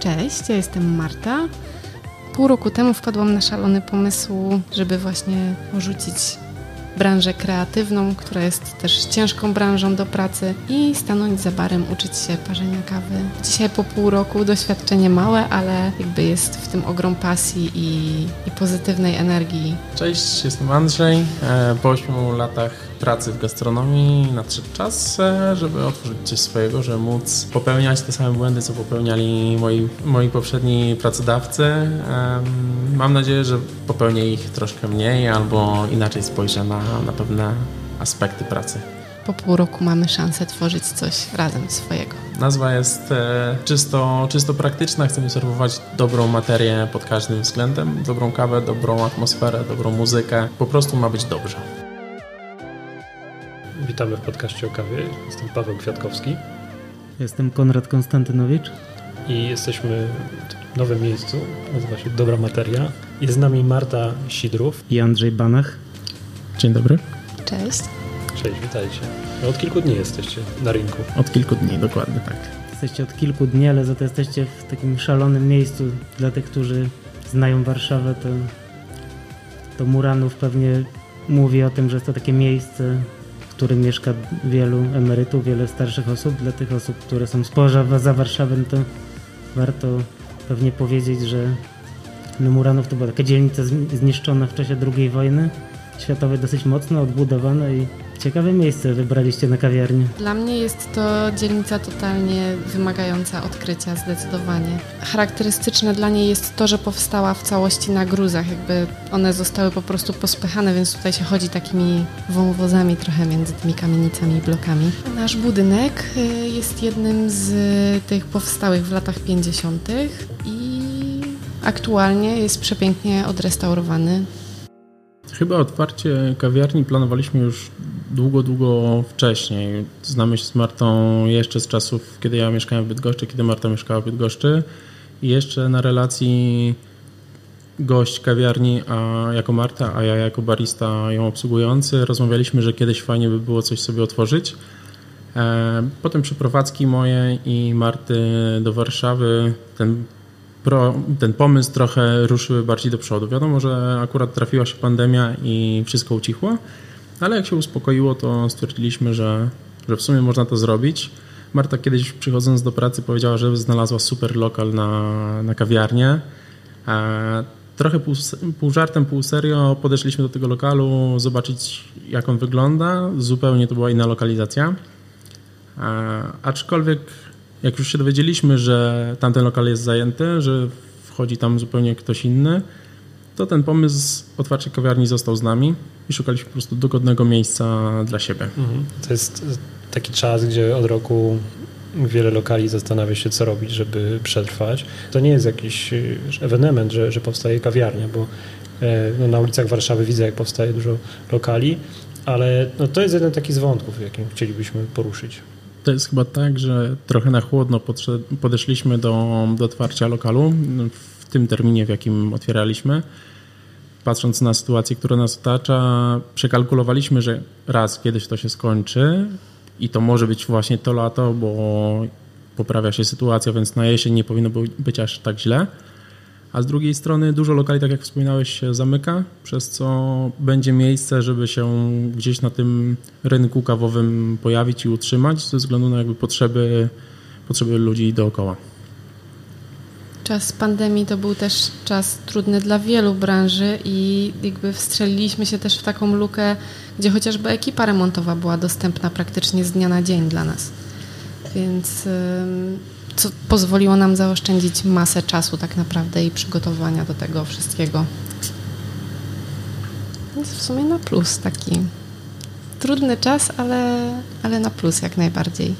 Cześć, ja jestem Marta. Pół roku temu wpadłam na szalony pomysł, żeby właśnie porzucić branżę kreatywną, która jest też ciężką branżą do pracy i stanąć za barem, uczyć się parzenia kawy. Dzisiaj po pół roku doświadczenie małe, ale jakby jest w tym ogrom pasji i, i pozytywnej energii. Cześć, jestem Andrzej. E, po 8 latach pracy w gastronomii nadszedł czas, e, żeby otworzyć coś swojego, żeby móc popełniać te same błędy, co popełniali moi, moi poprzedni pracodawcy. Mam nadzieję, że popełnię ich troszkę mniej albo inaczej spojrzę na, na pewne aspekty pracy. Po pół roku mamy szansę tworzyć coś razem swojego. Nazwa jest e, czysto, czysto praktyczna. Chcemy serwować dobrą materię pod każdym względem. Dobrą kawę, dobrą atmosferę, dobrą muzykę. Po prostu ma być dobrze. Witamy w podcaście o kawie. Jestem Paweł Kwiatkowski. Jestem Konrad Konstantynowicz. I jesteśmy w nowym miejscu, nazywa się Dobra Materia. Jest z nami Marta Sidrów. I Andrzej Banach. Dzień dobry. Cześć. Cześć, witajcie. No od kilku dni jesteście na rynku. Od kilku dni, dokładnie tak. Jesteście od kilku dni, ale za to jesteście w takim szalonym miejscu. Dla tych, którzy znają Warszawę, to, to Muranów pewnie mówi o tym, że jest to takie miejsce, którym mieszka wielu emerytów, wiele starszych osób. Dla tych osób, które są spoza za Warszawą, to warto pewnie powiedzieć, że no Muranów to była taka dzielnica zniszczona w czasie II wojny światowej, dosyć mocno odbudowana i ciekawe miejsce wybraliście na kawiarnię. Dla mnie jest to dzielnica totalnie wymagająca odkrycia, zdecydowanie. Charakterystyczne dla niej jest to, że powstała w całości na gruzach, jakby one zostały po prostu pospychane, więc tutaj się chodzi takimi wąwozami trochę między tymi kamienicami i blokami. Nasz budynek y, jest jednym z tych powstałych w latach 50. i aktualnie jest przepięknie odrestaurowany. Chyba otwarcie kawiarni planowaliśmy już długo, długo wcześniej. Znamy się z Martą jeszcze z czasów, kiedy ja mieszkałem w Bydgoszczy, kiedy Marta mieszkała w Bydgoszczy i jeszcze na relacji gość kawiarni a jako Marta, a ja jako barista ją obsługujący rozmawialiśmy, że kiedyś fajnie by było coś sobie otworzyć. E, potem przeprowadzki moje i Marty do Warszawy, ten pro, ten pomysł trochę ruszyły bardziej do przodu. Wiadomo, że akurat trafiła się pandemia i wszystko ucichło, ale jak się uspokoiło, to stwierdziliśmy, że, że w sumie można to zrobić. Marta kiedyś przychodząc do pracy powiedziała, że znalazła super lokal na, na kawiarnię. E, trochę pół, pół żartem, pół serio podeszliśmy do tego lokalu, zobaczyć jak on wygląda. Zupełnie to była inna lokalizacja. E, aczkolwiek jak już się dowiedzieliśmy, że tamten lokal jest zajęty, że wchodzi tam zupełnie ktoś inny, to ten pomysł otwarcia kawiarni został z nami i szukaliśmy po prostu dogodnego miejsca dla siebie. Mhm. To jest taki czas, gdzie od roku wiele lokali zastanawia się, co robić, żeby przetrwać. To nie jest jakiś ewenement, że, że powstaje kawiarnia, bo e, no, na ulicach Warszawy widzę, jak powstaje dużo lokali, ale no, to jest jeden taki z wątków, jakim chcielibyśmy poruszyć. To jest chyba tak, że trochę na chłodno podeszliśmy do, do otwarcia lokalu w tym terminie, w jakim otwieraliśmy. Patrząc na sytuację, która nas otacza, przekalkulowaliśmy, że raz kiedyś to się skończy i to może być właśnie to lato, bo poprawia się sytuacja, więc na jesień nie powinno być aż tak źle a z drugiej strony dużo lokali, tak jak wspominałeś, się zamyka, przez co będzie miejsce, żeby się gdzieś na tym rynku kawowym pojawić i utrzymać ze względu na jakby potrzeby, potrzeby ludzi dookoła. Czas pandemii to był też czas trudny dla wielu branży i jakby wstrzeliliśmy się też w taką lukę, gdzie chociażby ekipa remontowa była dostępna praktycznie z dnia na dzień dla nas. Więc co pozwoliło nam zaoszczędzić masę czasu tak naprawdę i przygotowania do tego wszystkiego. Więc w sumie na plus taki. Trudny czas, ale, ale na plus jak najbardziej.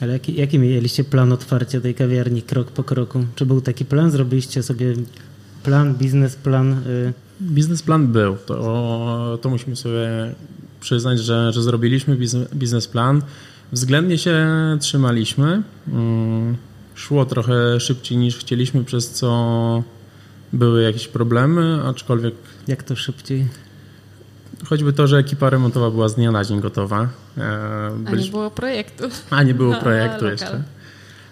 Ale jaki, jaki mieliście plan otwarcia tej kawiarni krok po kroku? Czy był taki plan? Zrobiliście sobie plan, biznesplan? Y... Biznesplan był. To, to musimy sobie przyznać, że, że zrobiliśmy biznesplan. Względnie się trzymaliśmy. Mm, szło trochę szybciej niż chcieliśmy, przez co były jakieś problemy, aczkolwiek. Jak to szybciej? Choćby to, że ekipa remontowa była z dnia na dzień gotowa. Byliśmy... A nie było projektu. A nie było projektu jeszcze.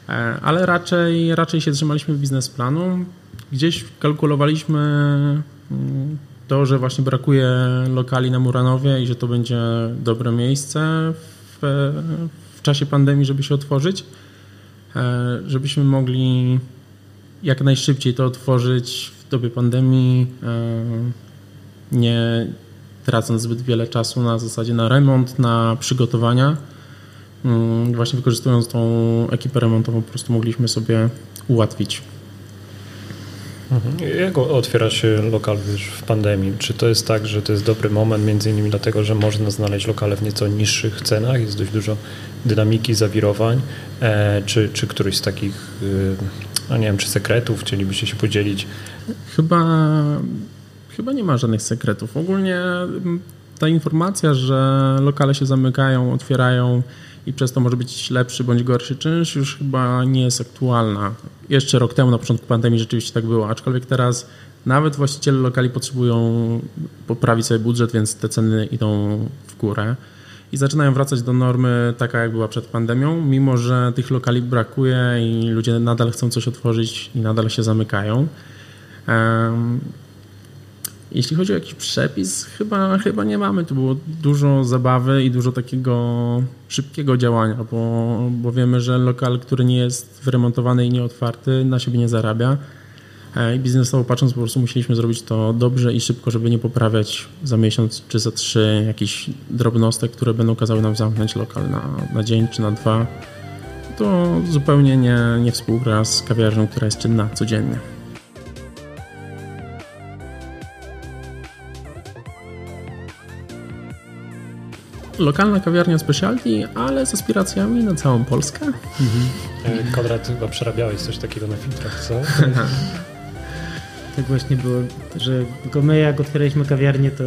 E, ale raczej, raczej się trzymaliśmy biznesplanu. Gdzieś kalkulowaliśmy mm, to, że właśnie brakuje lokali na Muranowie i że to będzie dobre miejsce w, w czasie pandemii, żeby się otworzyć, e, żebyśmy mogli jak najszybciej to otworzyć w dobie pandemii, e, nie tracąc zbyt wiele czasu na zasadzie na remont, na przygotowania. Mm, właśnie wykorzystując tą ekipę remontową, po prostu mogliśmy sobie ułatwić. Mhm. Jak otwiera się lokal już w pandemii? Czy to jest tak, że to jest dobry moment, między innymi dlatego, że można znaleźć lokale w nieco niższych cenach, jest dość dużo dynamiki, zawirowań, e, czy, czy któryś z takich, no nie wiem, czy sekretów chcielibyście się podzielić? Chyba, chyba nie ma żadnych sekretów. Ogólnie ta informacja, że lokale się zamykają, otwierają, i przez to może być lepszy bądź gorszy czynsz, już chyba nie jest aktualna. Jeszcze rok temu, na początku pandemii, rzeczywiście tak było, aczkolwiek teraz nawet właściciele lokali potrzebują poprawić sobie budżet, więc te ceny idą w górę i zaczynają wracać do normy taka, jak była przed pandemią, mimo że tych lokali brakuje i ludzie nadal chcą coś otworzyć i nadal się zamykają. Jeśli chodzi o jakiś przepis, chyba, chyba nie mamy. Tu było dużo zabawy i dużo takiego szybkiego działania, bo, bo wiemy, że lokal, który nie jest wyremontowany i nieotwarty, na siebie nie zarabia. E, I biznesowo patrząc, po prostu musieliśmy zrobić to dobrze i szybko, żeby nie poprawiać za miesiąc czy za trzy jakichś drobnostek, które będą kazały nam zamknąć lokal na, na dzień czy na dwa. To zupełnie nie, nie współgra z kawiarnią, która jest czynna codziennie. Lokalna kawiarnia specialty, ale z aspiracjami na całą Polskę. Mhm. Konrad, chyba przerabiałeś coś takiego na filtrach, co? tak właśnie było, że tylko my jak otwieraliśmy kawiarnię, to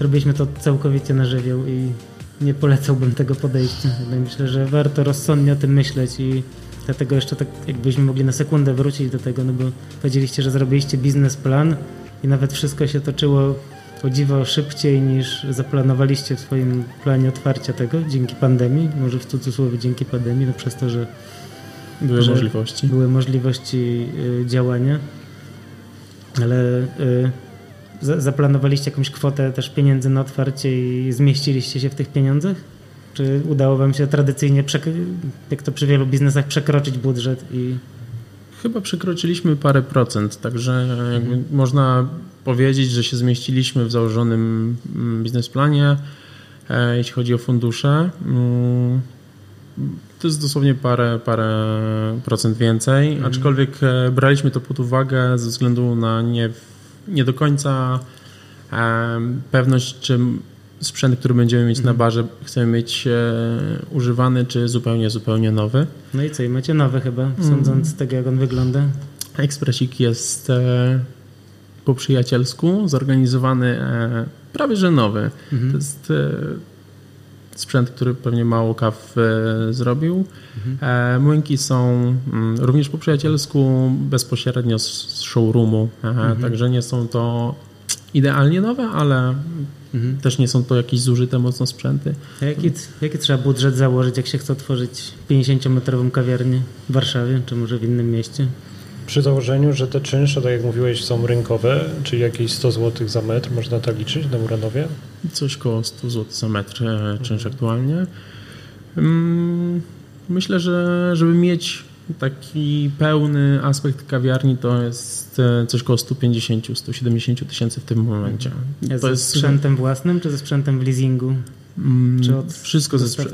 robiliśmy to całkowicie na żywioł i nie polecałbym tego podejścia. Myślę, że warto rozsądnie o tym myśleć i dlatego jeszcze tak jakbyśmy mogli na sekundę wrócić do tego, no bo powiedzieliście, że zrobiliście biznesplan i nawet wszystko się toczyło o dziwo szybciej niż zaplanowaliście w swoim planie otwarcia tego dzięki pandemii, może w cudzysłowie dzięki pandemii, no przez to, że były że możliwości. Były możliwości y, działania, ale y, zaplanowaliście jakąś kwotę też pieniędzy na otwarcie i zmieściliście się w tych pieniądzach? Czy udało wam się tradycyjnie, jak to przy wielu biznesach, przekroczyć budżet i Chyba przekroczyliśmy parę procent, także mhm. można powiedzieć, że się zmieściliśmy w założonym mm, biznesplanie, e, jeśli chodzi o fundusze. Mm, to jest dosłownie parę, parę procent więcej, mhm. aczkolwiek e, braliśmy to pod uwagę ze względu na nie, nie do końca e, pewność, czy sprzęt, który będziemy mieć mhm. na barze, chcemy mieć używany, czy zupełnie, zupełnie nowy. No i co, i macie nowy chyba, sądząc mhm. z tego, jak on wygląda? Ekspresik jest po przyjacielsku, zorganizowany e, prawie że nowy. Mhm. To jest e, sprzęt, który pewnie mało kaw e, zrobił. Mhm. Młynki są mm, również po przyjacielsku, bezpośrednio z showroomu, mhm. także nie są to idealnie nowe, ale mhm. też nie są to jakieś zużyte mocno sprzęty. A jaki, jaki trzeba budżet założyć, jak się chce otworzyć 50-metrową kawiarnię w Warszawie, czy może w innym mieście? Przy założeniu, że te czynsze, tak jak mówiłeś, są rynkowe, czyli jakieś 100 zł za metr, można tak liczyć na Muranowie? Coś koło 100 zł za metr e, czynsz aktualnie. Mm, myślę, że żeby mieć taki pełny aspekt kawiarni, to jest e, coś koło 150-170 tysięcy w tym momencie. To ze jest sprzętem własnym, czy ze sprzętem w leasingu? Mm, wszystko ze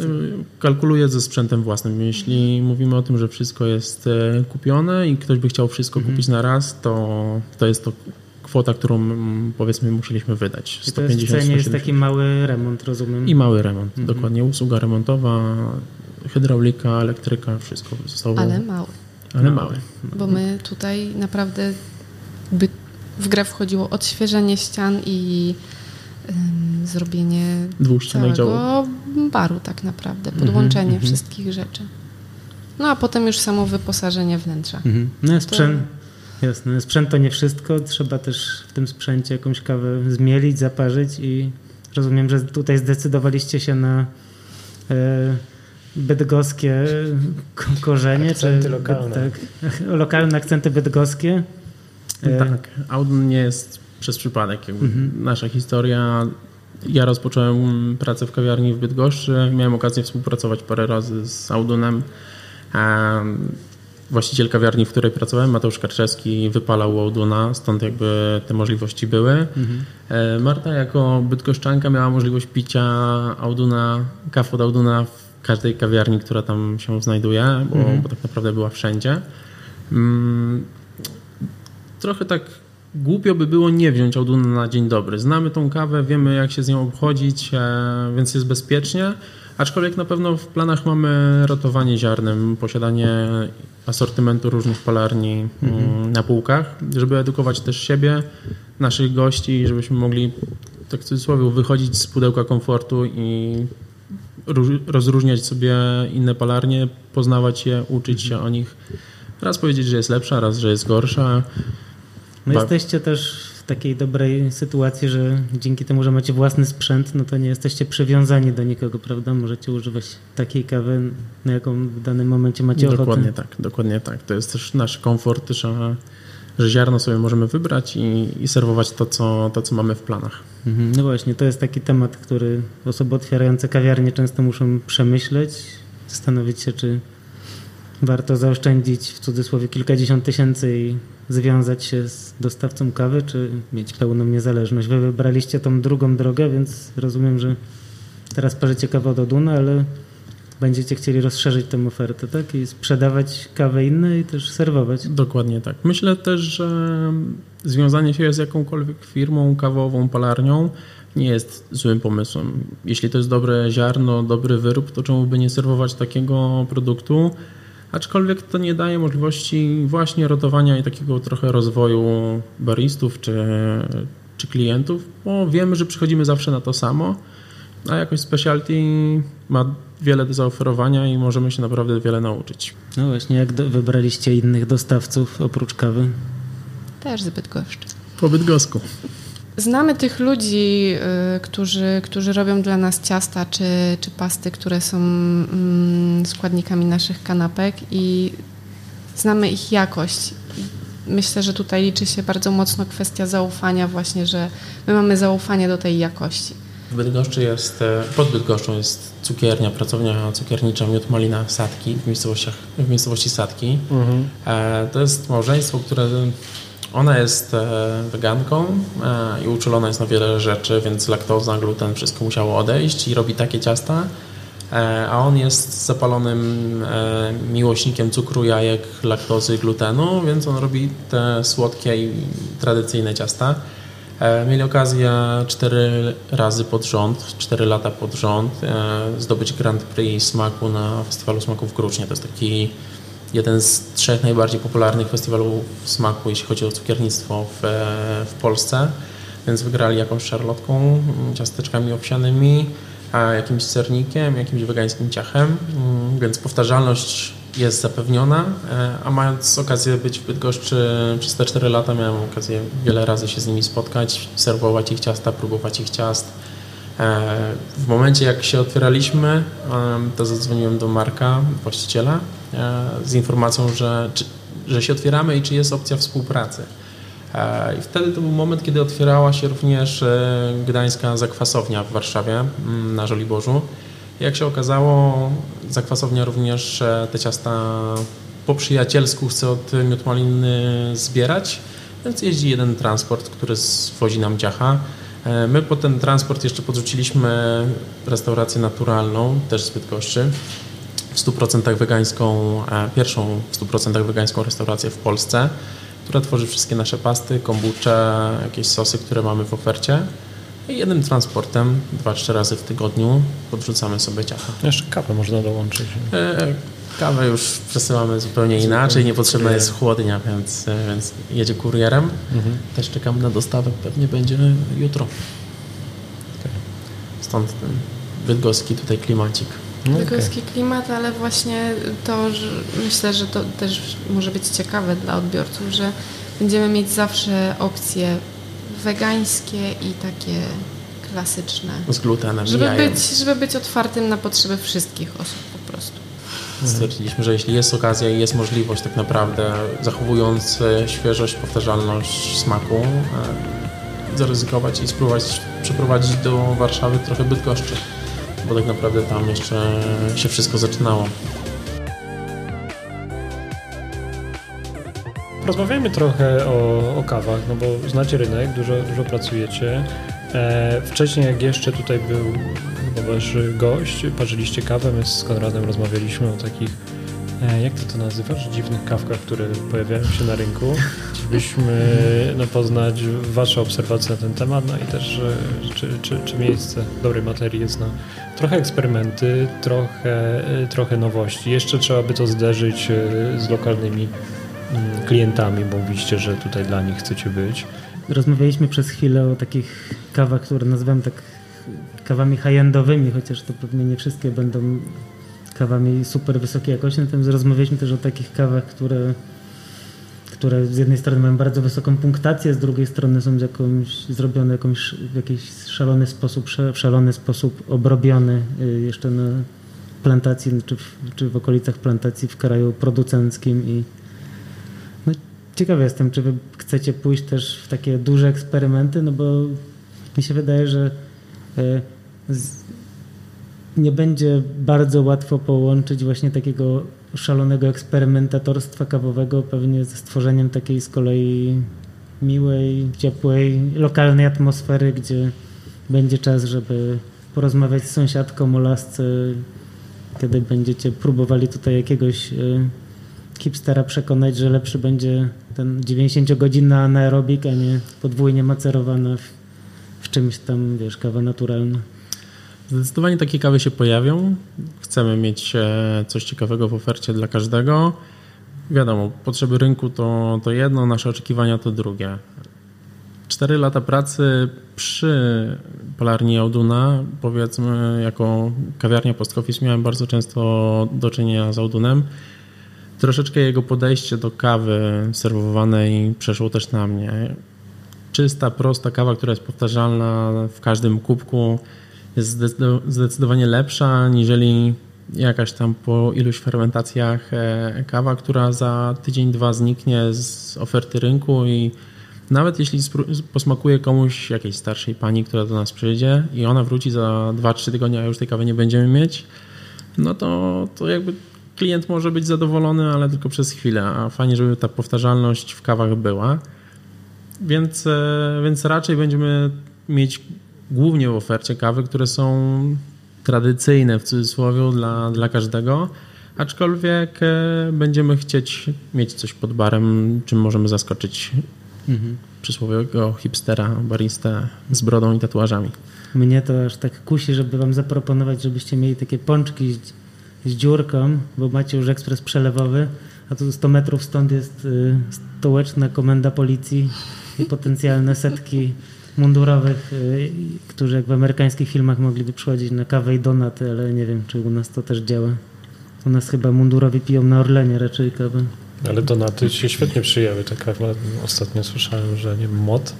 kalkuluję ze sprzętem własnym. Jeśli mówimy o tym, że wszystko jest e, kupione i ktoś by chciał wszystko mhm. kupić na raz, to, to jest to kwota, którą mm, powiedzmy musieliśmy wydać. 150, I to jest, w jest taki mały remont, rozumiem? I mały remont, mhm. dokładnie. Usługa remontowa, hydraulika, elektryka, wszystko zostało. Ale mały. Ale mały. Bo my tutaj naprawdę by w grę wchodziło odświeżenie ścian i zrobienie całego działu. baru tak naprawdę, podłączenie mm -hmm. wszystkich rzeczy. No a potem już samo wyposażenie wnętrza. Mm -hmm. No sprzęt, to... jasne, sprzęt to nie wszystko, trzeba też w tym sprzęcie jakąś kawę zmielić, zaparzyć i rozumiem, że tutaj zdecydowaliście się na e, bydgoskie korzenie. Akcenty czy, lokalne. Tak, lokalne akcenty bydgoskie. Tak, Audun nie jest przez przypadek. Mhm. Nasza historia ja rozpocząłem pracę w kawiarni w Bydgoszczy. Miałem okazję współpracować parę razy z Audunem. Właściciel kawiarni, w której pracowałem, Mateusz Karczewski, wypalał Auduna, stąd jakby te możliwości były. Mhm. Marta jako bydgoszczanka miała możliwość picia Auduna, kaw od Auduna w każdej kawiarni, która tam się znajduje, bo, mhm. bo tak naprawdę była wszędzie. Mm, trochę tak głupio by było nie wziąć Auduna na dzień dobry. Znamy tą kawę, wiemy jak się z nią obchodzić, e, więc jest bezpiecznie. Aczkolwiek na pewno w planach mamy ratowanie ziarnem, posiadanie asortymentu różnych palarni mm, mhm. na półkach, żeby edukować też siebie, naszych gości, żebyśmy mogli, tak w cudzysłowie, wychodzić z pudełka komfortu i rozróżniać sobie inne palarnie, poznawać je, uczyć się o nich. Raz powiedzieć, że jest lepsza, raz, że jest gorsza. No jesteście też w takiej dobrej sytuacji, że dzięki temu, że macie własny sprzęt, no to nie jesteście przywiązani do nikogo, prawda? Możecie używać takiej kawy, na jaką w danym momencie macie ochotę. Dokładnie tak, dokładnie tak. To jest też nasz komfort, że, że ziarno sobie możemy wybrać i, i serwować to co, to, co mamy w planach. Mhm. No właśnie, to jest taki temat, który osoby otwierające kawiarnie często muszą przemyśleć, zastanowić się, czy warto zaoszczędzić w cudzysłowie kilkadziesiąt tysięcy i związać się z dostawcą kawy, czy mieć pełną niezależność. Wy wybraliście tą drugą drogę, więc rozumiem, że teraz parzycie kawę do Duna, ale będziecie chcieli rozszerzyć tę ofertę, tak? I sprzedawać kawę inne i też serwować. Dokładnie tak. Myślę też, że związanie się z jakąkolwiek firmą kawową, palarnią nie jest złym pomysłem. Jeśli to jest dobre ziarno, dobry wyrób, to czemu by nie serwować takiego produktu? Aczkolwiek to nie daje możliwości właśnie rotowania i takiego trochę rozwoju baristów czy, czy klientów, bo wiemy, że przychodzimy zawsze na to samo, a jakoś specialty ma wiele do zaoferowania i możemy się naprawdę wiele nauczyć. No właśnie, jak do, wybraliście innych dostawców oprócz kawy? Też zbyt goszczy. Po bydgosku. Znamy tych ludzi, y, którzy, którzy robią dla nas ciasta czy, czy pasty, które są mm, składnikami naszych kanapek i znamy ich jakość. Myślę, że tutaj liczy się bardzo mocno kwestia zaufania właśnie, że my mamy zaufanie do tej jakości. W Bydgoszczy jest, e, pod Bydgoszczą jest cukiernia, pracownia cukiernicza Miód Malina Sadki w, miejscowościach, w miejscowości Sadki. Mhm. E, to jest małżeństwo, które ona jest e, weganką e, i uczulona jest na wiele rzeczy, więc laktoza, gluten, wszystko musiało odejść i robi takie ciasta. E, a on jest zapalonym miłośnikiem cukru, jajek, laktozy, glutenu, więc on robi te słodkie i tradycyjne ciasta. Mieli okazję cztery razy pod rząd, cztery lata pod rząd zdobyć Grand Prix smaku na Festiwalu Smaków w Krucznie. To jest taki jeden z trzech najbardziej popularnych festiwalów smaku, jeśli chodzi o cukiernictwo w, w Polsce. Więc wygrali jakąś szarlotką, ciasteczkami owsianymi, jakimś sernikiem, jakimś wegańskim ciachem, więc powtarzalność jest zapewniona, e, a mając okazję być w Bydgoszczy przez te 4 lata miałem okazję wiele razy się z nimi spotkać, serwować ich ciasta, próbować ich ciast. E, w momencie jak się otwieraliśmy, to zadzwoniłem do Marka, właściciela E, z informacją, że, że się otwieramy i czy jest opcja współpracy. E, I wtedy to był moment, kiedy otwierała się również gdańska zakwasownia w Warszawie mm, na Żoliborzu. Jak się okazało, zakwasownia również te ciasta po przyjacielsku chce od miód maliny zbierać, więc jeździ jeden transport, który zwozi nam ciacha. My po ten transport jeszcze podrzuciliśmy restaurację naturalną, też z Bydgoszczy, w 100% wegańską, e, pierwszą w 100% wegańską restaurację w Polsce, która tworzy wszystkie nasze pasty, kombucze, jakieś sosy, które mamy w ofercie. I jednym transportem, dwa, trzy razy w tygodniu podrzucamy sobie ciacha. Jeszcze kawę można dołączyć. E, kawę już przesyłamy zupełnie inaczej, niepotrzebna jest chłodnia, więc, więc jedzie kurierem. Mhm. Też czekamy na dostawę, pewnie będzie jutro. Stąd ten bydgoski tutaj klimacik. No okay. klimat, ale właśnie to, że myślę, że to też może być ciekawe dla odbiorców, że będziemy mieć zawsze opcje wegańskie i takie klasyczne. Z glutenem, żeby być, żeby być otwartym na potrzeby wszystkich osób po prostu. Stwierdziliśmy, że jeśli jest okazja i jest możliwość tak naprawdę, zachowując świeżość, powtarzalność smaku, e, zaryzykować i spróbować przeprowadzić do Warszawy trochę Bydgoszczy, bo tak naprawdę tam jeszcze się wszystko zaczynało. Rozmawiajmy trochę o, o kawach, no bo znacie rynek, dużo, dużo pracujecie. E, wcześniej, jak jeszcze tutaj był chyba wasz gość, parzyliście kawę, my z Konradem rozmawialiśmy o takich, e, jak ty to nazywasz, dziwnych kawkach, które pojawiają się na rynku. Chcielibyśmy no, poznać wasze obserwacje na ten temat, no i też, czy, czy, czy miejsce dobrej materii jest na trochę eksperymenty, trochę, e, trochę nowości. Jeszcze trzeba by to zderzyć e, z lokalnymi mm, klientami, bo mówiliście, że tutaj dla nich chcecie być. Rozmawialiśmy przez chwilę o takich kawach, które nazywam tak kawami high-endowymi, chociaż to pewnie nie wszystkie będą kawami super wysokiej jakości, natomiast rozmawialiśmy też o takich kawach, które, które z jednej strony mają bardzo wysoką punktację, z drugiej strony są jakąś, zrobione jakąś, w jakiś szalony sposób, szalony sposób obrobione y, jeszcze na plantacji, czy w, czy w okolicach plantacji w kraju producenckim i no, ciekawy jestem, czy wy chcecie pójść też w takie duże eksperymenty, no bo mi się wydaje, że y, nie będzie bardzo łatwo połączyć właśnie takiego szalonego eksperymentatorstwa kawowego pewnie ze stworzeniem takiej z kolei miłej, ciepłej, lokalnej atmosfery, gdzie będzie czas, żeby porozmawiać z sąsiadką o lasce, kiedy będziecie próbowali tutaj jakiegoś e, hipstera przekonać, że lepszy będzie ten 90-godzinny anaerobik, a nie podwójnie macerowana w, w czymś tam, wiesz, kawa naturalna. Zdecydowanie takie kawy się pojawią. Chcemy mieć e, coś ciekawego w ofercie dla każdego. Wiadomo, potrzeby rynku to, to jedno, nasze oczekiwania to drugie. Cztery lata pracy przy Polarni Auduna, powiedzmy, jako kawiarnia Post Coffee miałem bardzo często do czynienia z Audunem. Troszeczkę jego podejście do kawy serwowanej przeszło też na mnie. Czysta, prosta kawa, która jest powtarzalna w każdym kubku jest zdecydowanie lepsza niżeli jakaś tam po iluś fermentacjach e, kawa, która za tydzień, dwa zniknie z oferty rynku i nawet jeśli posmakuje komuś jakiejś starszej pani, która do nas przyjdzie i ona wróci za 2-3 tygodnie, a już tej kawy nie będziemy mieć, no to, to jakby klient może być zadowolony, ale tylko przez chwilę, a fajnie, żeby ta powtarzalność w kawach była. Więc, e, więc raczej będziemy mieć głównie w ofercie kawy, które są tradycyjne w cudzysłowie dla, dla każdego, aczkolwiek e, będziemy chcieć mieć coś pod barem, czym możemy zaskoczyć mhm. przysłowiowego hipstera, baristę z brodą i tatuażami. Mnie to aż tak kusi, żeby wam zaproponować, żebyście mieli takie pączki z, z dziurką, bo macie już ekspres przelewowy, a tu 100 metrów stąd jest y, stołeczna komenda policji i potencjalne setki mundurowych, y, którzy jak w amerykańskich filmach mogliby przychodzić na kawę i donaty, ale nie wiem, czy u nas to też działa. U nas chyba mundurowi piją na Orlenie raczej kawę. Ale donaty się świetnie przyjęły. Tak ostatnio słyszałem, że nie mod,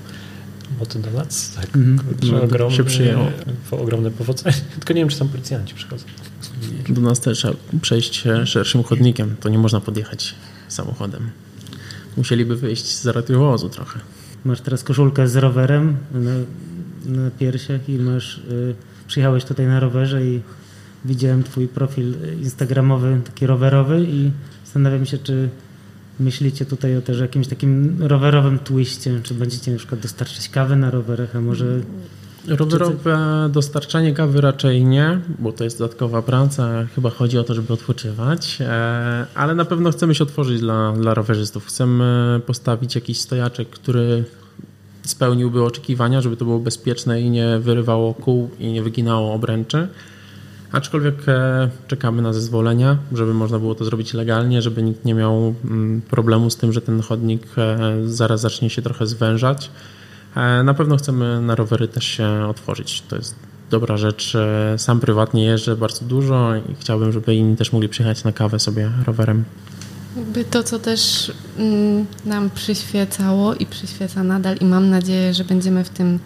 mod donac, tak, mm -hmm. ogromne, się przyjęło. ogromne powodzenie. Tylko nie wiem, czy tam policjanci przychodzą. Do nas też trzeba przejść szerszym chodnikiem. To nie można podjechać samochodem. Musieliby wyjść z radiowozu trochę. Masz teraz koszulkę z rowerem na, na piersiach i masz, y, przyjechałeś tutaj na rowerze i widziałem twój profil instagramowy, taki rowerowy i zastanawiam się, czy myślicie tutaj o też jakimś takim rowerowym twiście, czy będziecie na przykład dostarczać kawy na rowerach, a może Rowerowe dostarczanie kawy raczej nie, bo to jest dodatkowa praca. Chyba chodzi o to, żeby odpoczywać, e, ale na pewno chcemy się otworzyć dla, dla rowerzystów. Chcemy postawić jakiś stojaczek, który spełniłby oczekiwania, żeby to było bezpieczne i nie wyrywało kół i nie wyginało obręczy. Aczkolwiek e, czekamy na zezwolenia, żeby można było to zrobić legalnie, żeby nikt nie miał mm, problemu z tym, że ten chodnik e, zaraz zacznie się trochę zwężać. E, na pewno chcemy na rowery też się otworzyć. To jest dobra rzecz. E, sam prywatnie jeżdżę bardzo dużo i chciałbym, żeby inni też mogli przyjechać na kawę sobie rowerem. Jakby to, co też mm, nam przyświecało i przyświeca nadal i mam nadzieję, że będziemy w tym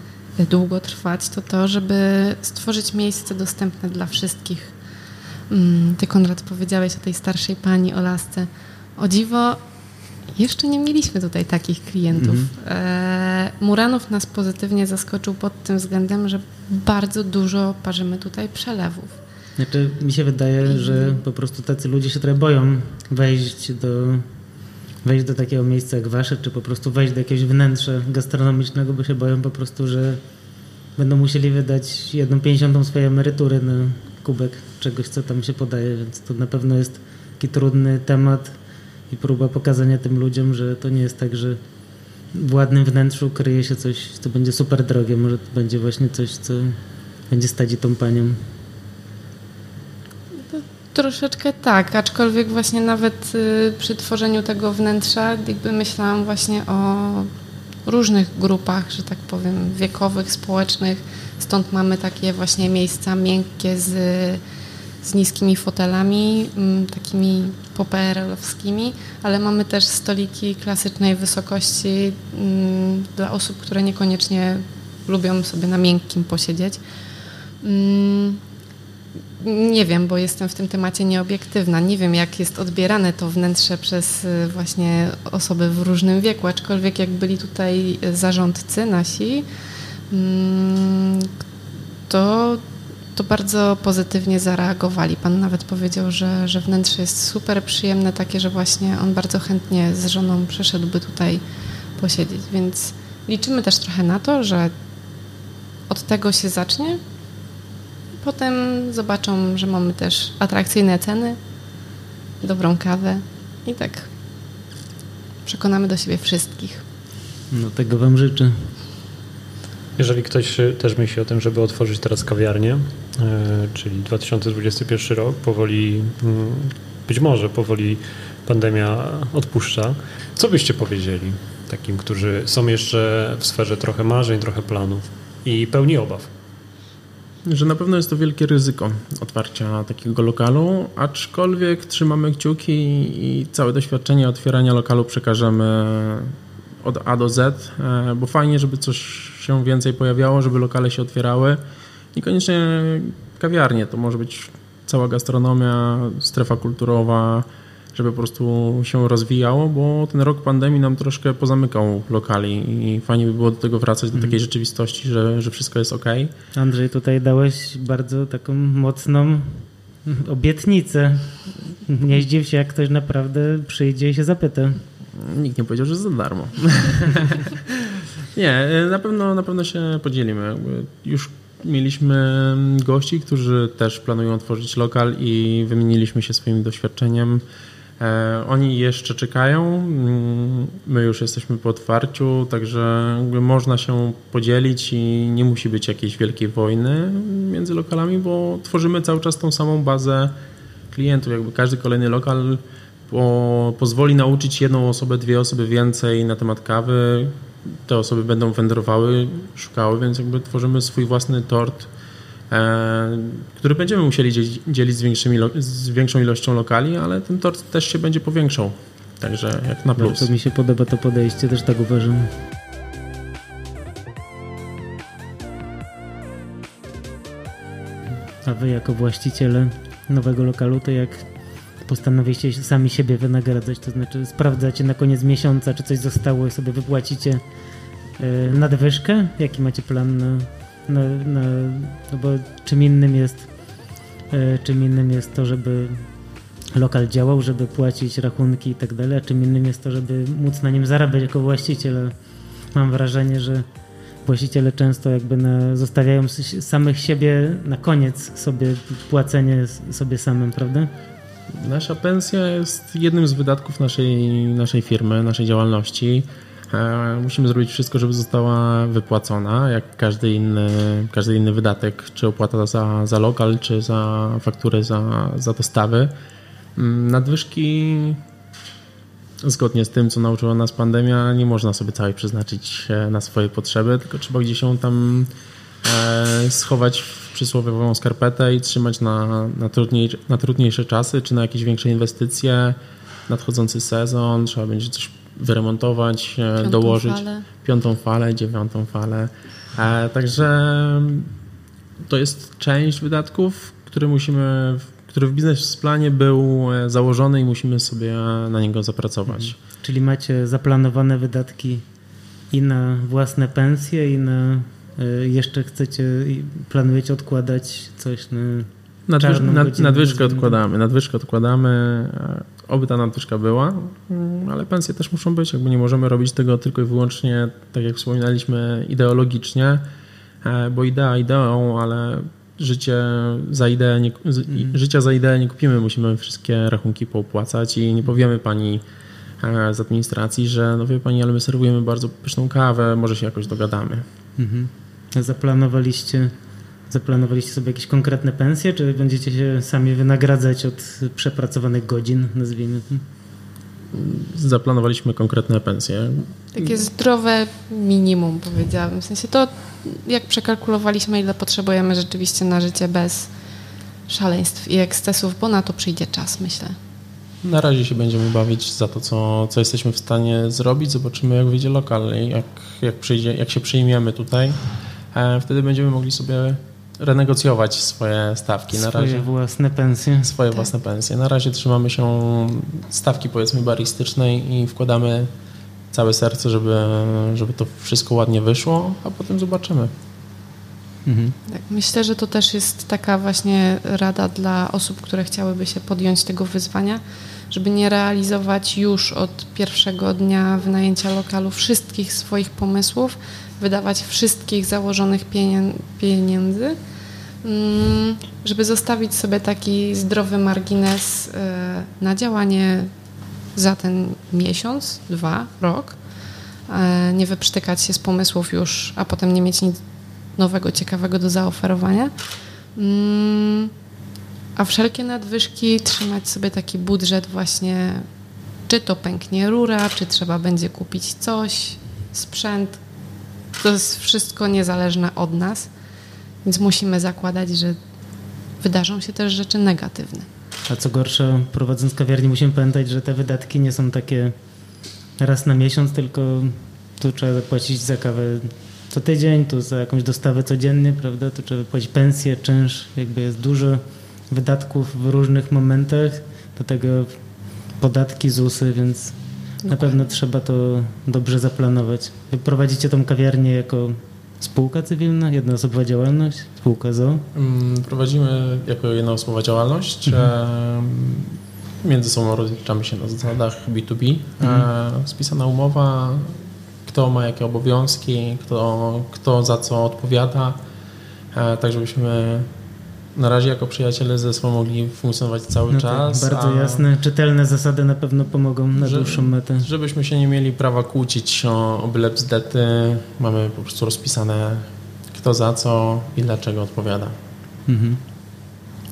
długo trwać, to to, żeby stworzyć miejsce dostępne dla wszystkich Mm, ty, Konrad, powiedziałeś o tej starszej pani, o lasce. O dziwo, jeszcze nie mieliśmy tutaj takich klientów. Mhm. E, Muranów nas pozytywnie zaskoczył pod tym względem, że bardzo dużo parzymy tutaj przelewów. Znaczy, mi się wydaje, że po prostu tacy ludzie się trochę boją wejść do, wejść do takiego miejsca jak wasze, czy po prostu wejść do jakiegoś wnętrza gastronomicznego, bo się boją po prostu, że będą musieli wydać jedną pięćdziesiątą swojej emerytury na kubek czegoś, co tam się podaje, więc to na pewno jest taki trudny temat i próba pokazania tym ludziom, że to nie jest tak, że w ładnym wnętrzu kryje się coś, co będzie super drogie, może to będzie właśnie coś, co będzie stać i tą panią. Troszeczkę tak, aczkolwiek właśnie nawet y, przy tworzeniu tego wnętrza jakby myślałam właśnie o różnych grupach, że tak powiem, wiekowych, społecznych. Stąd mamy takie właśnie miejsca miękkie z, z niskimi fotelami, mm, takimi poprl-owskimi, ale mamy też stoliki klasycznej wysokości mm, dla osób, które niekoniecznie lubią sobie na miękkim posiedzieć. Mm, nie wiem, bo jestem w tym temacie nieobiektywna. Nie wiem, jak jest odbierane to wnętrze przez y, właśnie osoby w różnym wieku, aczkolwiek jak byli tutaj zarządcy nasi, to, to bardzo pozytywnie zareagowali. Pan nawet powiedział, że, że wnętrze jest super przyjemne, takie, że właśnie on bardzo chętnie z żoną przeszedłby tutaj posiedzieć, więc liczymy też trochę na to, że od tego się zacznie, Potem zobaczą, że mamy też atrakcyjne ceny, dobrą kawę i tak przekonamy do siebie wszystkich. No tego Wam życzę. Jeżeli ktoś też myśli o tym, żeby otworzyć teraz kawiarnię, czyli 2021 rok, powoli, mm, być może powoli pandemia odpuszcza, co byście powiedzieli takim, którzy są jeszcze w sferze trochę marzeń, trochę planów i pełni obaw? że na pewno jest to wielkie ryzyko otwarcia takiego lokalu, aczkolwiek trzymamy kciuki i całe doświadczenie otwierania lokalu przekażemy od A do Z, e, bo fajnie, żeby coś się więcej pojawiało, żeby lokale się otwierały. Niekoniecznie kawiarnie, to może być cała gastronomia, strefa kulturowa, żeby po prostu się rozwijało, bo ten rok pandemii nam troszkę pozamykał lokali i fajnie by było do tego wracać, do mhm. takiej rzeczywistości, że, że wszystko jest ok. Andrzej, tutaj dałeś bardzo taką mocną obietnicę. Nie zdziw się, jak ktoś naprawdę przyjdzie i się zapyta. Nikt nie powiedział, że za darmo. nie, na pewno, na pewno się podzielimy. Już mieliśmy gości, którzy też planują otworzyć lokal i wymieniliśmy się swoim doświadczeniem. E, oni jeszcze czekają, mm, my już jesteśmy po otwarciu, także można się podzielić i nie musi być jakiejś wielkiej wojny między lokalami, bo tworzymy cały czas tą samą bazę klientów. Jakby każdy kolejny lokal po, pozwoli nauczyć jedną osobę, dwie osoby więcej na temat kawy. Te osoby będą wędrowały, szukały, więc jakby tworzymy swój własny tort E, który będziemy musieli dzielić z, większymi, z większą ilością lokali, ale ten tort też się będzie powiększał. Także jak na plus. Bardzo mi się podoba to podejście, też tak uważam. A wy jako właściciele nowego lokalu, to jak postanowiliście sami siebie wynagradzać, to znaczy sprawdzacie na koniec miesiąca, czy coś zostało i sobie wypłacicie e, nadwyżkę? Jaki macie plan na no, no, no bo czym innym jest e, czym innym jest to, żeby lokal działał, żeby płacić rachunki i tak dalej, a czym innym jest to, żeby móc na nim zarabiać jako właściciel. Mam wrażenie, że właściciele często jakby na, zostawiają samych siebie na koniec sobie płacenie sobie samym, prawda? Nasza pensja jest jednym z wydatków naszej, naszej firmy, naszej działalności. E, musimy zrobić wszystko, żeby została wypłacona, jak każdy inny, każdy inny wydatek, czy opłata za, za lokal, czy za fakturę za, za dostawy. Mm, nadwyżki, zgodnie z tym, co nauczyła nas pandemia, nie można sobie całej przeznaczyć e, na swoje potrzeby, tylko trzeba gdzieś ją tam e, schować w przysłowiową skarpetę i trzymać na, na, trudniej, na trudniejsze czasy, czy na jakieś większe inwestycje, nadchodzący sezon, trzeba będzie coś wyremontować, e, piątą dołożyć falę. piątą falę, dziewiątą falę. E, także to jest część wydatków, które musimy, który w biznesplanie był e, założony i musimy sobie na niego zapracować. Mhm. Czyli macie zaplanowane wydatki i na własne pensje, i na jeszcze chcecie, planujecie odkładać coś na Nadwyż, nad, nadwyżkę odkładamy, nadwyżkę odkładamy, e, oby ta nadwyżka była, mm, ale pensje też muszą być, jakby nie możemy robić tego tylko i wyłącznie, tak jak wspominaliśmy, ideologicznie, bo idea ideą, ale życie za ideę nie, mm. życia za ideę nie kupimy, musimy wszystkie rachunki poopłacać i nie powiemy pani e, z administracji, że no wie pani, ale my serwujemy bardzo pyszną kawę, może się jakoś dogadamy. Mhm. Zaplanowaliście, zaplanowaliście sobie jakieś konkretne pensje, czy będziecie się sami wynagradzać od przepracowanych godzin, nazwijmy to? Zaplanowaliśmy konkretne pensje. Takie zdrowe minimum, powiedziałabym. W sensie to jak przekalkulowaliśmy, ile potrzebujemy rzeczywiście na życie bez szaleństw i ekscesów, bo na to przyjdzie czas, myślę. Na razie się będziemy bawić za to, co, co jesteśmy w stanie zrobić. Zobaczymy, jak wyjdzie lokal i jak, jak, przyjdzie, jak się przyjmiemy tutaj. E, wtedy będziemy mogli sobie renegocjować swoje stawki. Na swoje razie, własne pensje. Swoje tak. własne pensje. Na razie trzymamy się stawki powiedzmy baristycznej i wkładamy całe serce, żeby, żeby to wszystko ładnie wyszło, a potem zobaczymy. Mhm. Tak, myślę, że to też jest taka właśnie rada dla osób, które chciałyby się podjąć tego wyzwania, żeby nie realizować już od pierwszego dnia wynajęcia lokalu wszystkich swoich pomysłów, wydawać wszystkich założonych pieniędzy, mm, żeby zostawić sobie taki zdrowy margines e, na działanie za ten miesiąc, dwa, rok, e, nie wyprztykać się z pomysłów już, a potem nie mieć nic nowego, ciekawego do zaoferowania. Mm, a wszelkie nadwyżki trzymać sobie taki budżet właśnie, czy to pęknie rura, czy trzeba będzie kupić coś, sprzęt. To jest wszystko niezależne od nas, więc musimy zakładać, że wydarzą się też rzeczy negatywne. A co gorsza, prowadząc kawiarnię musimy pamiętać, że te wydatki nie są takie raz na miesiąc, tylko tu trzeba płacić za kawę co tydzień, tu za jakąś dostawę codziennie, prawda? Tu trzeba płacić pensję, czynsz, jakby jest dużo wydatków w różnych momentach, do tego podatki, ZUSy, więc na pewno trzeba to dobrze zaplanować. Prowadzicie tą kawiarnię jako Spółka cywilna, jednoosobowa działalność, spółka ZO? Mm, prowadzimy jako jednoosobowa działalność. Mhm. Między sobą rozliczamy się na zasadach B2B. Mhm. E, spisana umowa, kto ma jakie obowiązki, kto, kto za co odpowiada, e, tak żebyśmy na razie jako przyjaciele ze sobą mogli funkcjonować cały no tak, czas. Tak, bardzo jasne, czytelne zasady na pewno pomogą na że, dłuższą metę. Żebyśmy się nie mieli prawa kłócić o, o byle bzdety, mamy po prostu rozpisane kto za co i dlaczego odpowiada. Mhm.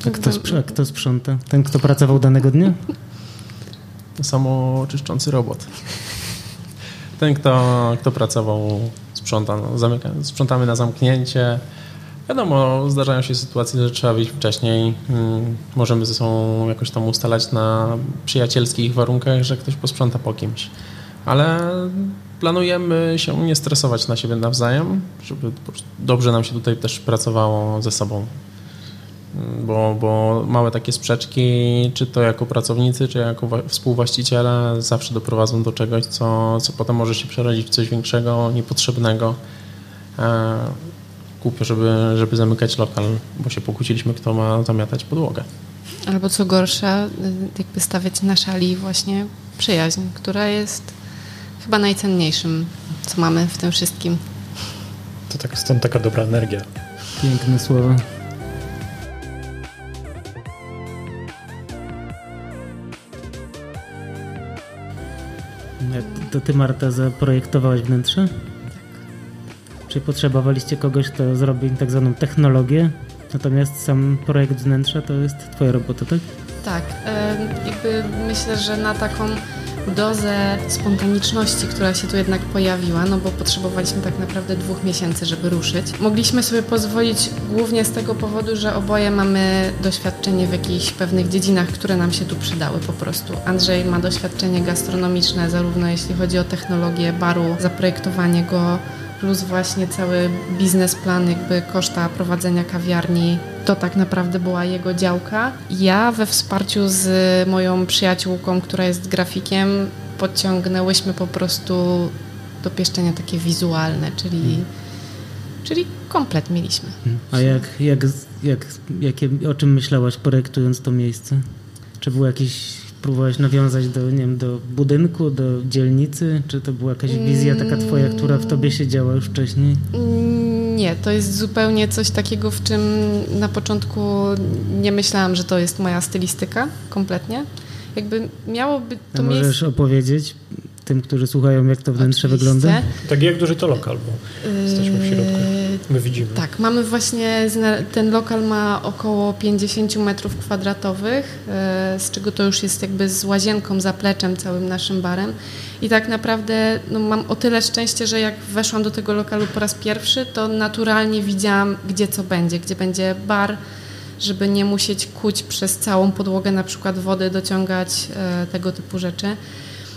A kto, sprz- kto sprząta? Ten, kto pracował danego dnia? Samo czyszczący robot. Ten, kto, kto pracował, sprząta. No, zamyka, sprzątamy na zamknięcie, Wiadomo, zdarzają się sytuacje, że trzeba wyjść wcześniej. Mm, możemy ze sobą jakoś tam ustalać na przyjacielskich warunkach, że ktoś posprząta po kimś. Ale planujemy się nie stresować na siebie nawzajem, żeby dobrze nam się tutaj też pracowało ze sobą. Mm, bo, bo małe takie sprzeczki, czy to jako pracownicy, czy jako współwłaściciele, zawsze doprowadzą do czegoś, co, co potem może się przerodzić w coś większego, niepotrzebnego. Głupio, żeby, żeby zamykać lokal, bo się pokłóciliśmy, kto ma zamiatać podłogę. Albo co gorsza, jakby stawiać na szali właśnie przyjaźń, która jest chyba najcenniejszym, co mamy w tym wszystkim. To tak, stąd taka dobra energia. Piękne słowa. To ty, Marta, zaprojektowałaś wnętrze? Czyli potrzebowaliście kogoś, kto zrobi tak zwaną technologię, natomiast sam projekt wnętrza to jest twoja robota, tak? Tak. Jakby myślę, że na taką dozę spontaniczności, która się tu jednak pojawiła, no bo potrzebowaliśmy tak naprawdę dwóch miesięcy, żeby ruszyć. Mogliśmy sobie pozwolić głównie z tego powodu, że oboje mamy doświadczenie w jakichś pewnych dziedzinach, które nam się tu przydały po prostu. Andrzej ma doświadczenie gastronomiczne, zarówno jeśli chodzi o technologię baru, zaprojektowanie go, plus właśnie cały biznesplan, jakby koszta prowadzenia kawiarni, to tak naprawdę była jego działka. Ja we wsparciu z moją przyjaciółką, która jest grafikiem, podciągnęłyśmy po prostu do pieszczenia takie wizualne, czyli, hmm. czyli komplet mieliśmy. A jak, jak, jak, jakie, o czym myślałaś projektując to miejsce? Czy było jakieś próbowałaś nawiązać do, nie wiem, do budynku, do dzielnicy? Czy to była jakaś wizja taka twoja, która w tobie siedziała już wcześniej? Nie, to jest zupełnie coś takiego, w czym na początku nie myślałam, że to jest moja stylistyka kompletnie. Jakby miałoby to A możesz miejsce... opowiedzieć tym, którzy słuchają, jak to wnętrze Oczywiście. wygląda? Tak jak duży to lokal, bo jesteśmy w środku. My widzimy. Tak, mamy właśnie, ten lokal ma około 50 metrów kwadratowych, e, z czego to już jest jakby z łazienką, zapleczem, całym naszym barem. I tak naprawdę no, mam o tyle szczęście, że jak weszłam do tego lokalu po raz pierwszy, to naturalnie widziałam, gdzie co będzie, gdzie będzie bar, żeby nie musieć kuć przez całą podłogę na przykład wody, dociągać e, tego typu rzeczy.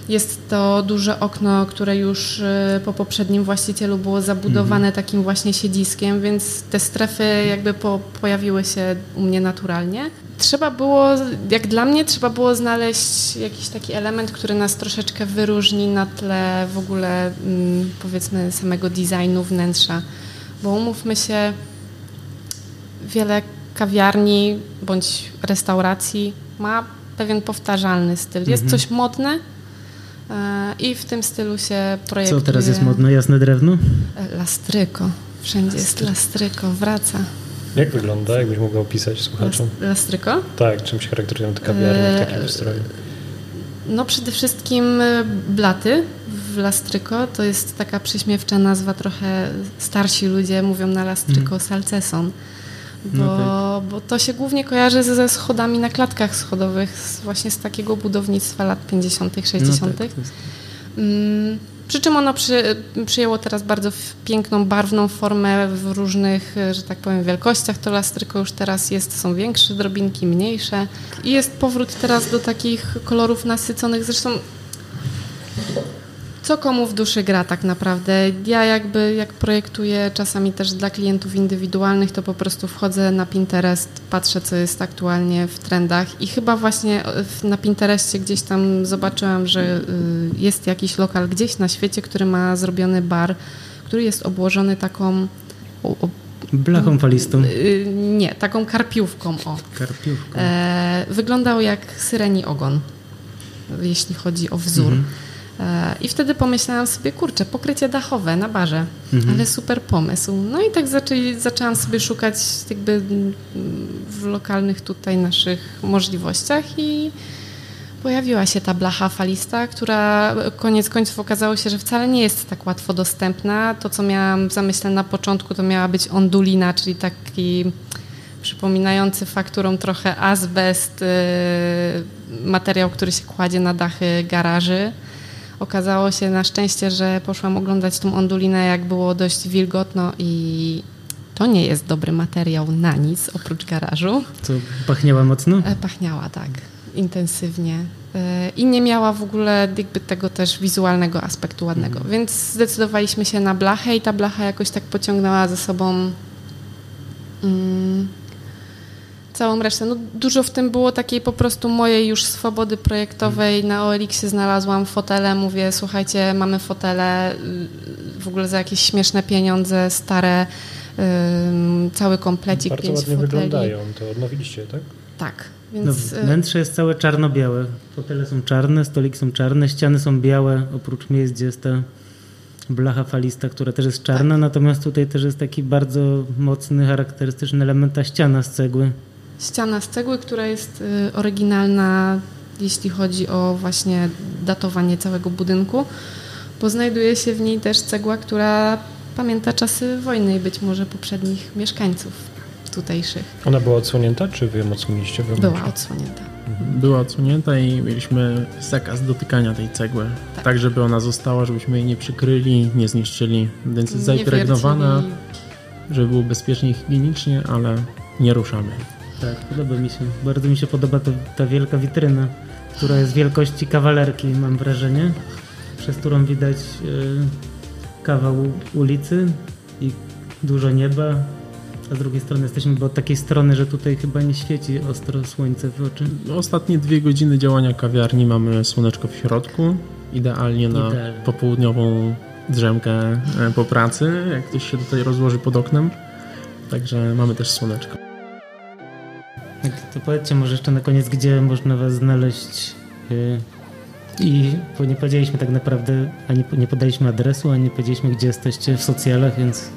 Jest to duże okno, które już y, po poprzednim właścicielu było zabudowane mhm. takim właśnie siedziskiem, więc te strefy jakby po, pojawiły się u mnie naturalnie. Trzeba było, jak dla mnie, trzeba było znaleźć jakiś taki element, który nas troszeczkę wyróżni na tle w ogóle mm, powiedzmy samego designu wnętrza. Bo umówmy się, wiele kawiarni bądź restauracji ma pewien powtarzalny styl. Jest mhm. coś modne, I w tym stylu się projektuje. Co teraz jest modne? Jasne drewno? E, lastryko. Wszędzie jest lastryko. Wraca. Jak wygląda? Jakbyś mogła opisać słuchaczom? Lastryko? Tak, czym się charakteryzują te kawiarnie w takim wystroju? No przede wszystkim blaty w lastryko. To jest taka prześmiewcza nazwa. Trochę starsi ludzie mówią na lastryko mm. salceson. Bo, no tak. bo to się głównie kojarzy ze schodami na klatkach schodowych, z, właśnie z takiego budownictwa lat 50., 60. No tak, mm, przy czym ono przy, przyjęło teraz bardzo piękną, barwną formę w różnych, że tak powiem, wielkościach. To lastryko już teraz jest, są większe drobinki, mniejsze. I jest powrót teraz do takich kolorów nasyconych. Zresztą co komu w duszy gra tak naprawdę. Ja jakby jak projektuję czasami też dla klientów indywidualnych, to po prostu wchodzę na Pinterest, patrzę co jest aktualnie w trendach i chyba właśnie na Pinterestie gdzieś tam zobaczyłam, że y, jest jakiś lokal gdzieś na świecie, który ma zrobiony bar, który jest obłożony taką Blachą falistą? Y, nie, taką karpiówką. O. Karpiówką. E, wyglądał jak syreni ogon, jeśli chodzi o wzór. Mhm. E, I wtedy pomyślałam sobie, kurczę, pokrycie dachowe na barze, mhm. ale super pomysł. No i tak zaczęli, zaczęłam sobie szukać jakby w lokalnych tutaj naszych możliwościach i pojawiła się ta blacha falista, która koniec końców okazało się, że wcale nie jest tak łatwo dostępna. To, co miałam w zamyśle na początku, to miała być ondulina, czyli taki przypominający fakturą trochę azbest, y, materiał, który się kładzie na dachy garaży. Okazało się na szczęście, że poszłam oglądać tą ondulinę, jak było dość wilgotno i to nie jest dobry materiał na nic oprócz garażu. Co, pachniała mocno? E, pachniała, tak. Intensywnie. E, I nie miała w ogóle jakby tego też wizualnego aspektu ładnego. Mhm. Więc zdecydowaliśmy się na blachę i ta blacha jakoś tak pociągnęła ze sobą mm, całą resztę. No, dużo w tym było takiej po prostu mojej już swobody projektowej. Na OLX-ie znalazłam fotele, mówię, słuchajcie, mamy fotele y, w ogóle za jakieś śmieszne pieniądze, stare, cały komplecik, Bardzo pięć ładnie foteli. wyglądają, to odnowiliście, tak? Tak. Więc... No, wnętrze jest całe czarno-białe. Fotele są czarne, stoliki są czarne, ściany są białe, oprócz miejsc, gdzie jest ta blacha falista, która też jest czarna, tak. natomiast tutaj też jest taki bardzo mocny, charakterystyczny element ta ściana z cegły ściana z cegły, która jest y, oryginalna, jeśli chodzi o właśnie datowanie całego budynku, bo znajduje się w niej też cegła, która pamięta czasy wojny i być może poprzednich mieszkańców tutejszych. Ona była odsłonięta, czy wy ją odsłoniliście? Była odsłonięta. Mhm. Była odsłonięta i mieliśmy zakaz dotykania tej cegły, tak. tak żeby ona została, żebyśmy jej nie przykryli, nie zniszczyli, więc jest zaprojektowana, żeby było bezpiecznie i higienicznie, ale nie ruszamy. Tak, podoba mi się. Bardzo mi się podoba to, ta wielka witryna, która jest wielkości kawalerki, mam wrażenie, przez którą widać y, kawał ulicy i dużo nieba A z drugiej strony jesteśmy od takiej strony, że tutaj chyba nie świeci ostro słońce w oczy. Ostatnie dwie godziny działania kawiarni mamy słoneczko w środku, idealnie na Idealnie. popołudniową drzemkę e, po pracy, jak ktoś się tutaj rozłoży pod oknem. Także mamy też słoneczko. Tak, To powiedzcie może jeszcze na koniec, gdzie można was znaleźć. yy, I bo nie powiedzieliśmy tak naprawdę, ani nie podaliśmy adresu, ani nie powiedzieliśmy, gdzie jesteście w socjalach, więc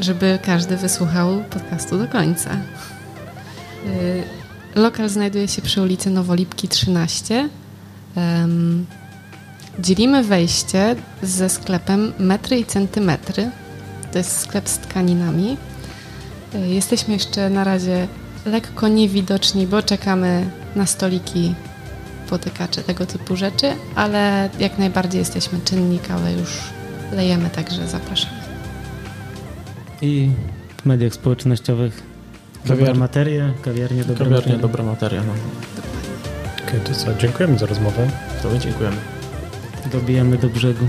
żeby każdy wysłuchał podcastu do końca. Y, Lokal znajduje się przy ulicy Nowolipki 13. Em, Dzielimy wejście ze sklepem metry i centymetry. To jest sklep z tkaninami. Y, Jesteśmy jeszcze na razie lekko niewidoczni, bo czekamy na stoliki potykacze, tego typu rzeczy, ale jak najbardziej jesteśmy czynni, kawę już lejemy, także zapraszamy. i w mediach społecznościowych dobra Kawiar- materia, kawiarnia dobra Kawiarnia materia. dobra materia. No. Okej, to co, dziękujemy za rozmowę. To my dziękujemy. Dobijamy do brzegu.